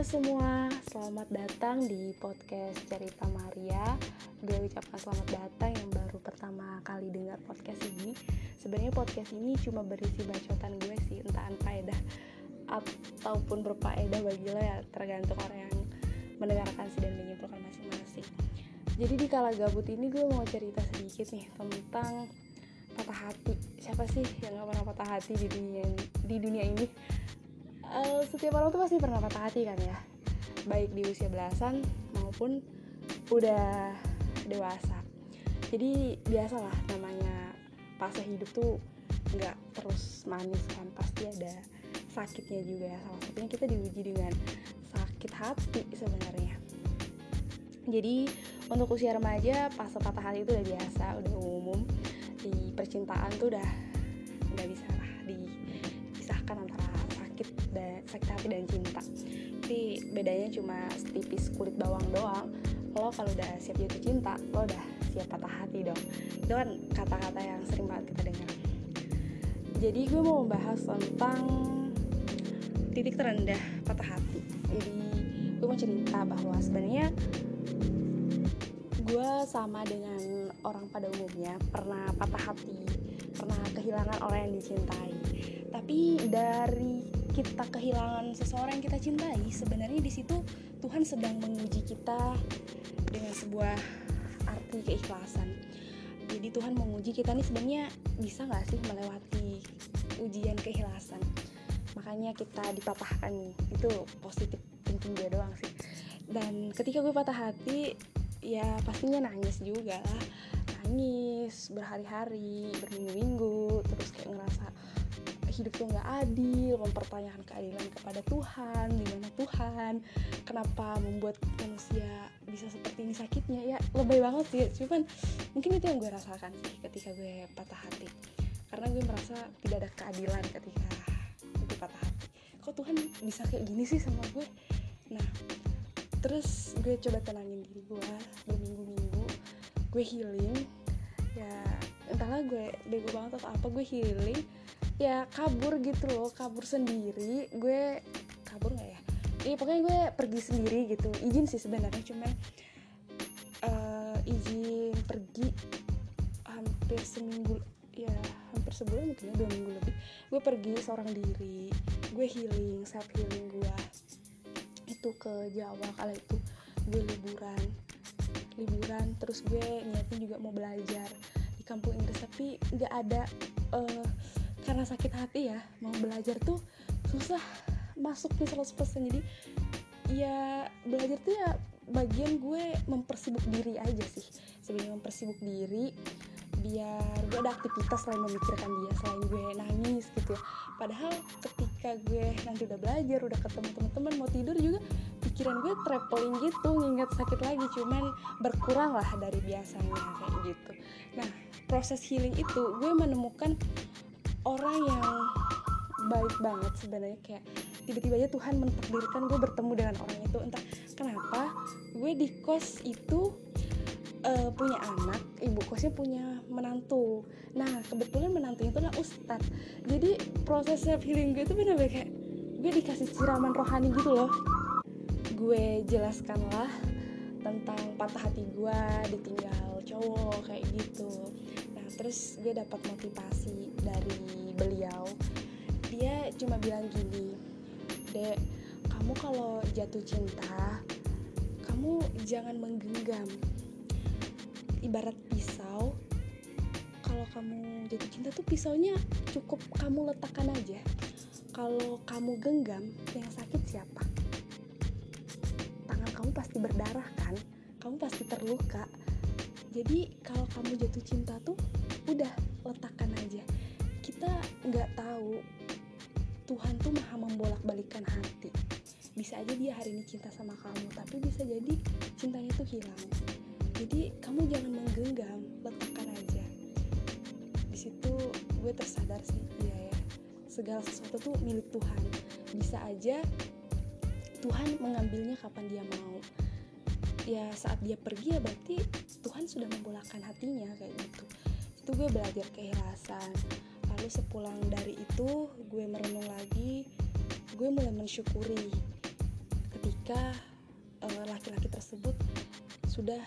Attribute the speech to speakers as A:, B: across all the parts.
A: Semua, selamat datang di podcast Cerita Maria. Gue ucapkan selamat datang yang baru pertama kali dengar podcast ini. Sebenarnya podcast ini cuma berisi bacotan gue sih, entah faedah ataupun berfaedah bagi lo ya, tergantung orang yang mendengarkan sih dan menyimpulkan masing-masing. Jadi di kala gabut ini gue mau cerita sedikit nih tentang patah hati. Siapa sih yang gak pernah patah hati di dunia di dunia ini? Setiap orang tuh pasti pernah patah hati kan ya? Baik di usia belasan maupun udah dewasa. Jadi biasalah namanya fase hidup tuh nggak terus manis kan. Pasti ada sakitnya juga ya. Salah satunya kita diuji dengan sakit hati sebenarnya. Jadi untuk usia remaja fase patah hati itu udah biasa udah umum. Di percintaan tuh udah nggak bisa lah dipisahkan antara dan sakit hati dan cinta. Tapi bedanya cuma setipis kulit bawang doang. Lo kalau udah siap jatuh cinta lo udah siap patah hati dong. Itu kan kata-kata yang sering banget kita dengar. Jadi gue mau membahas tentang titik terendah patah hati. Jadi gue mau cerita bahwa sebenarnya gue sama dengan orang pada umumnya pernah patah hati pernah kehilangan orang yang dicintai. Tapi dari kita kehilangan seseorang yang kita cintai sebenarnya di situ Tuhan sedang menguji kita dengan sebuah arti keikhlasan. Jadi Tuhan menguji kita nih sebenarnya bisa nggak sih melewati ujian keikhlasan? Makanya kita dipatahkan itu positif thinking gue doang sih. Dan ketika gue patah hati ya pastinya nangis juga lah. Nangis berhari-hari berminggu-minggu terus kayak ngerasa hidup tuh nggak adil mempertanyakan keadilan kepada Tuhan di mana Tuhan kenapa membuat manusia bisa seperti ini sakitnya. Ya lebay banget sih. Cuman mungkin itu yang gue rasakan sih ketika gue patah hati. Karena gue merasa tidak ada keadilan ketika gue patah hati. Kok Tuhan bisa kayak gini sih sama gue? Nah terus gue coba tenangin diri gue berminggu-minggu. Gue healing ya entahlah gue bego banget atau apa gue healing ya kabur gitu loh kabur sendiri. Gue kabur nggak ya? Iya pokoknya gue pergi sendiri gitu. Izin sih sebenarnya cuma uh, izin pergi hampir seminggu ya hampir sebulan mungkin ya dua minggu lebih. Gue pergi seorang diri gue healing self healing gue. Itu ke Jawa kala itu. Gue liburan liburan terus gue niatnya juga mau belajar kampung Inggris tapi nggak ada uh, karena sakit hati ya mau belajar tuh susah masuknya 100% jadi ya belajar tuh ya bagian gue mempersibuk diri aja sih. Sebenarnya mempersibuk diri biar gue ada aktivitas selain memikirkan dia selain gue nangis gitu ya. Padahal ketika gue nanti udah belajar udah ketemu teman-teman mau tidur juga pikiran gue traveling gitu nginget sakit lagi. Cuman berkurang lah dari biasanya kayak gitu. Nah proses healing itu gue menemukan orang yang baik banget sebenarnya. Kayak tiba-tiba aja Tuhan mentakdirkan gue bertemu dengan orang itu. Entah kenapa gue di kos itu uh, punya anak ibu kosnya punya menantu. Nah kebetulan menantunya itu adalah ustadz. Jadi proses self healing gue itu benar-benar kayak gue dikasih siraman rohani gitu loh. Gue jelaskanlah tentang patah hati gue ditinggal cowok kayak gitu. Terus gue dapat motivasi dari beliau. Dia cuma bilang gini dek kamu kalau jatuh cinta kamu jangan menggenggam. Ibarat pisau kalau kamu jatuh cinta tuh pisaunya cukup kamu letakkan aja. Kalau kamu genggam yang sakit siapa kamu pasti berdarah kan? Kamu pasti terluka. Jadi kalau kamu jatuh cinta tuh udah letakkan aja. Kita nggak tahu Tuhan tuh maha membolak balikan hati. Bisa aja dia hari ini cinta sama kamu tapi bisa jadi cintanya tuh hilang. Jadi kamu jangan menggenggam letakkan aja. Di situ gue tersadar sih iya ya. Segala sesuatu tuh milik Tuhan. Bisa aja Tuhan mengambilnya kapan dia mau. Ya saat dia pergi ya berarti Tuhan sudah membolakkan hatinya kayak gitu. Itu gue belajar keikhlasan. Lalu sepulang dari itu gue merenung lagi gue mulai mensyukuri ketika uh, laki-laki uh, tersebut sudah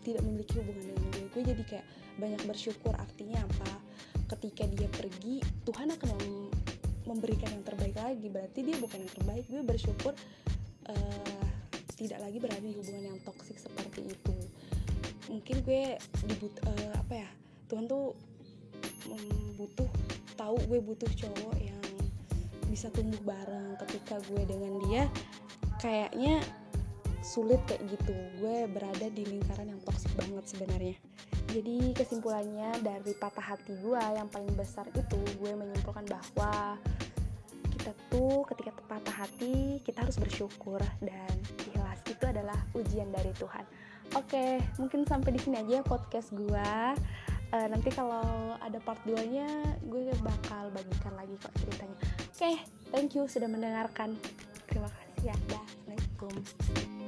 A: tidak memiliki hubungan dengan gue. Gue jadi kayak banyak bersyukur artinya apa? Ketika dia pergi Tuhan akan mem memberikan yang terbaik lagi. Berarti dia bukan yang terbaik. Gue bersyukur uh, tidak lagi berada di hubungan yang toksik seperti itu. Mungkin gue dibut uh, apa ya Tuhan tuh butuh tahu gue butuh cowok yang bisa tumbuh bareng ketika gue dengan dia kayaknya sulit kayak gitu. Gue berada di lingkaran yang toksik banget sebenarnya. Jadi kesimpulannya dari patah hati gue yang paling besar itu gue menyimpulkan bahwa tuh ketika patah hati kita harus bersyukur dan ikhlas. Itu adalah ujian dari Tuhan. Oke mungkin sampai di sini aja podcast gue uh, nanti kalau ada part 2 nya gue bakal bagikan lagi kok ceritanya. Oke thank you sudah mendengarkan. Terima kasih ya. Assalamualaikum